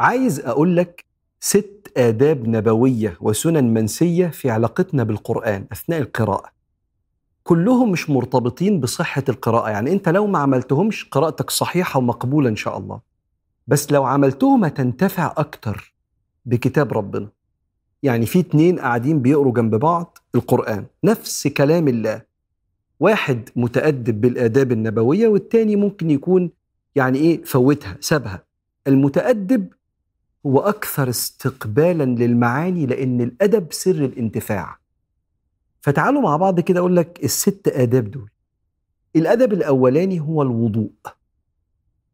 عايز أقول لك ست آداب نبوية وسنن منسية في علاقتنا بالقرآن أثناء القراءة. كلهم مش مرتبطين بصحة القراءة يعني أنت لو ما عملتهمش قراءتك صحيحة ومقبولة إن شاء الله. بس لو عملتهم هتنتفع أكتر بكتاب ربنا. يعني في اتنين قاعدين بيقروا جنب بعض القرآن نفس كلام الله. واحد متأدب بالآداب النبوية والتاني ممكن يكون يعني إيه فوتها سابها. المتأدب هو أكثر استقبالا للمعاني لأن الأدب سر الانتفاع. فتعالوا مع بعض كده أقول لك الست آداب دول. الأدب الأولاني هو الوضوء.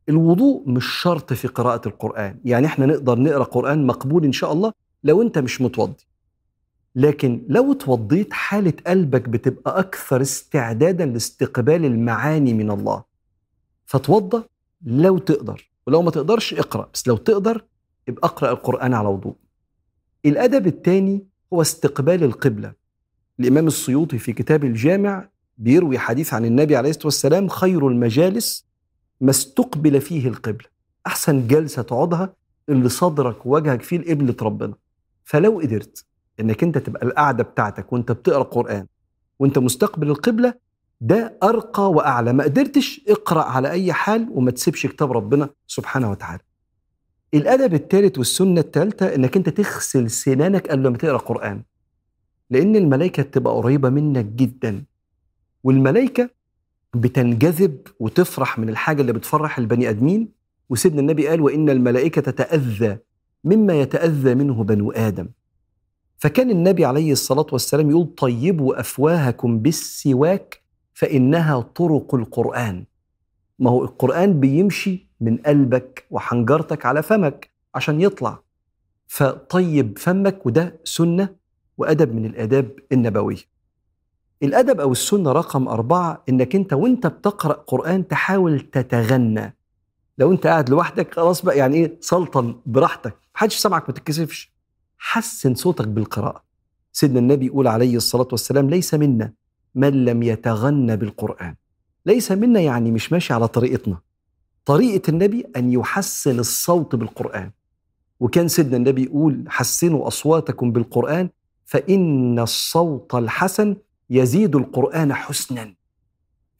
الوضوء مش شرط في قراءة القرآن. يعني إحنا نقدر نقرأ قرآن مقبول إن شاء الله لو أنت مش متوضي. لكن لو اتوضيت حالة قلبك بتبقى أكثر استعدادا لاستقبال المعاني من الله. فتوضى لو تقدر. ولو ما تقدرش اقرأ بس لو تقدر يبقى اقرأ القرآن على وضوء. الأدب الثاني هو استقبال القبلة. الإمام السيوطي في كتاب الجامع بيروي حديث عن النبي عليه الصلاة والسلام خير المجالس ما استقبل فيه القبلة. أحسن جلسة تقعدها اللي صدرك ووجهك فيه لقبلة ربنا. فلو قدرت إنك أنت تبقى القعدة بتاعتك وأنت بتقرأ قران وأنت مستقبل القبلة ده أرقى وأعلى. ما قدرتش اقرأ على أي حال وما تسيبش كتاب ربنا سبحانه وتعالى. الأدب الثالث والسنة الثالثه إنك أنت تغسل سنانك قبل ما تقرأ قرآن. لأن الملائكة تبقى قريبة منك جدا. والملائكة بتنجذب وتفرح من الحاجة اللي بتفرح البني آدمين. وسيدنا النبي قال وإن الملائكة تتأذى مما يتأذى منه بنو آدم. فكان النبي عليه الصلاة والسلام يقول طيبوا أفواهكم بالسواك فإنها طرق القرآن. ما هو القرآن بيمشي من قلبك وحنجرتك على فمك عشان يطلع. فطيب فمك وده سنة وأدب من الآداب النبوية. الأدب أو السنة رقم أربعة إنك أنت وأنت بتقرأ قرآن تحاول تتغنى. لو أنت قاعد لوحدك خلاص بقى يعني إيه؟ سلطن براحتك. محدش سامعك ما تتكسفش. حسن صوتك بالقراءة. سيدنا النبي يقول عليه الصلاة والسلام ليس منا من لم يتغنى بالقرآن. ليس منا يعني مش ماشي على طريقتنا. طريقة النبي أن يحسن الصوت بالقرآن. وكان سيدنا النبي يقول حسنوا أصواتكم بالقرآن فإن الصوت الحسن يزيد القرآن حسنا.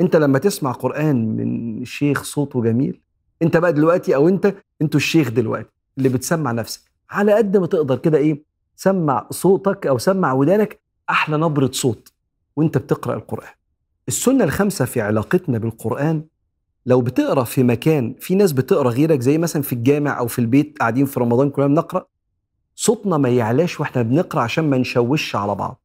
أنت لما تسمع قرآن من شيخ صوته جميل أنت بقى دلوقتي أو أنت أنتوا الشيخ دلوقتي اللي بتسمع نفسك. على قد ما تقدر كده إيه سمع صوتك أو سمع ودانك أحلى نبرة صوت وأنت بتقرأ القرآن. السنة الخامسة في علاقتنا بالقرآن لو بتقرأ في مكان في ناس بتقرأ غيرك زي مثلا في الجامع أو في البيت قاعدين في رمضان كلنا بنقرأ صوتنا ما يعلاش وإحنا بنقرأ عشان ما نشوش على بعض.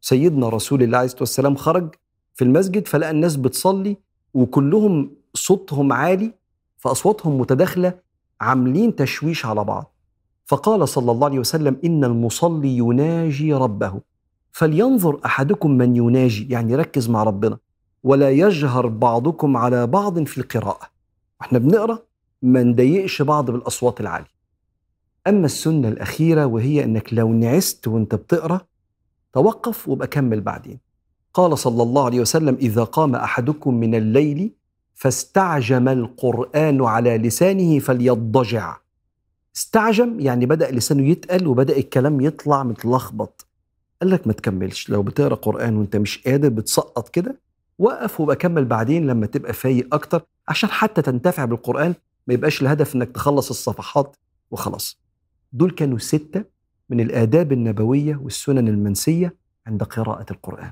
سيدنا رسول الله عليه الصلاة والسلام خرج في المسجد فلقى الناس بتصلي وكلهم صوتهم عالي فأصواتهم متداخلة عاملين تشويش على بعض. فقال صلى الله عليه وسلم إن المصلي يناجي ربه. فلينظر أحدكم من يناجي يعني ركز مع ربنا. ولا يجهر بعضكم على بعض في القراءة. وإحنا بنقرأ ما نضايقش بعض بالأصوات العالية. أما السنة الأخيرة وهي إنك لو نعست وأنت بتقرأ توقف وابقى كمل بعدين. قال صلى الله عليه وسلم إذا قام أحدكم من الليل فاستعجم القرآن على لسانه فليضجع. استعجم يعني بدأ لسانه يتقل وبدأ الكلام يطلع متلخبط. قال لك ما تكملش. لو بتقرأ قرآن وأنت مش قادر بتسقط كده وقف وبقى كمل بعدين لما تبقى فايق أكتر عشان حتى تنتفع بالقرآن ما يبقاش الهدف إنك تخلص الصفحات وخلاص. دول كانوا ستة من الآداب النبوية والسنن المنسية عند قراءة القرآن.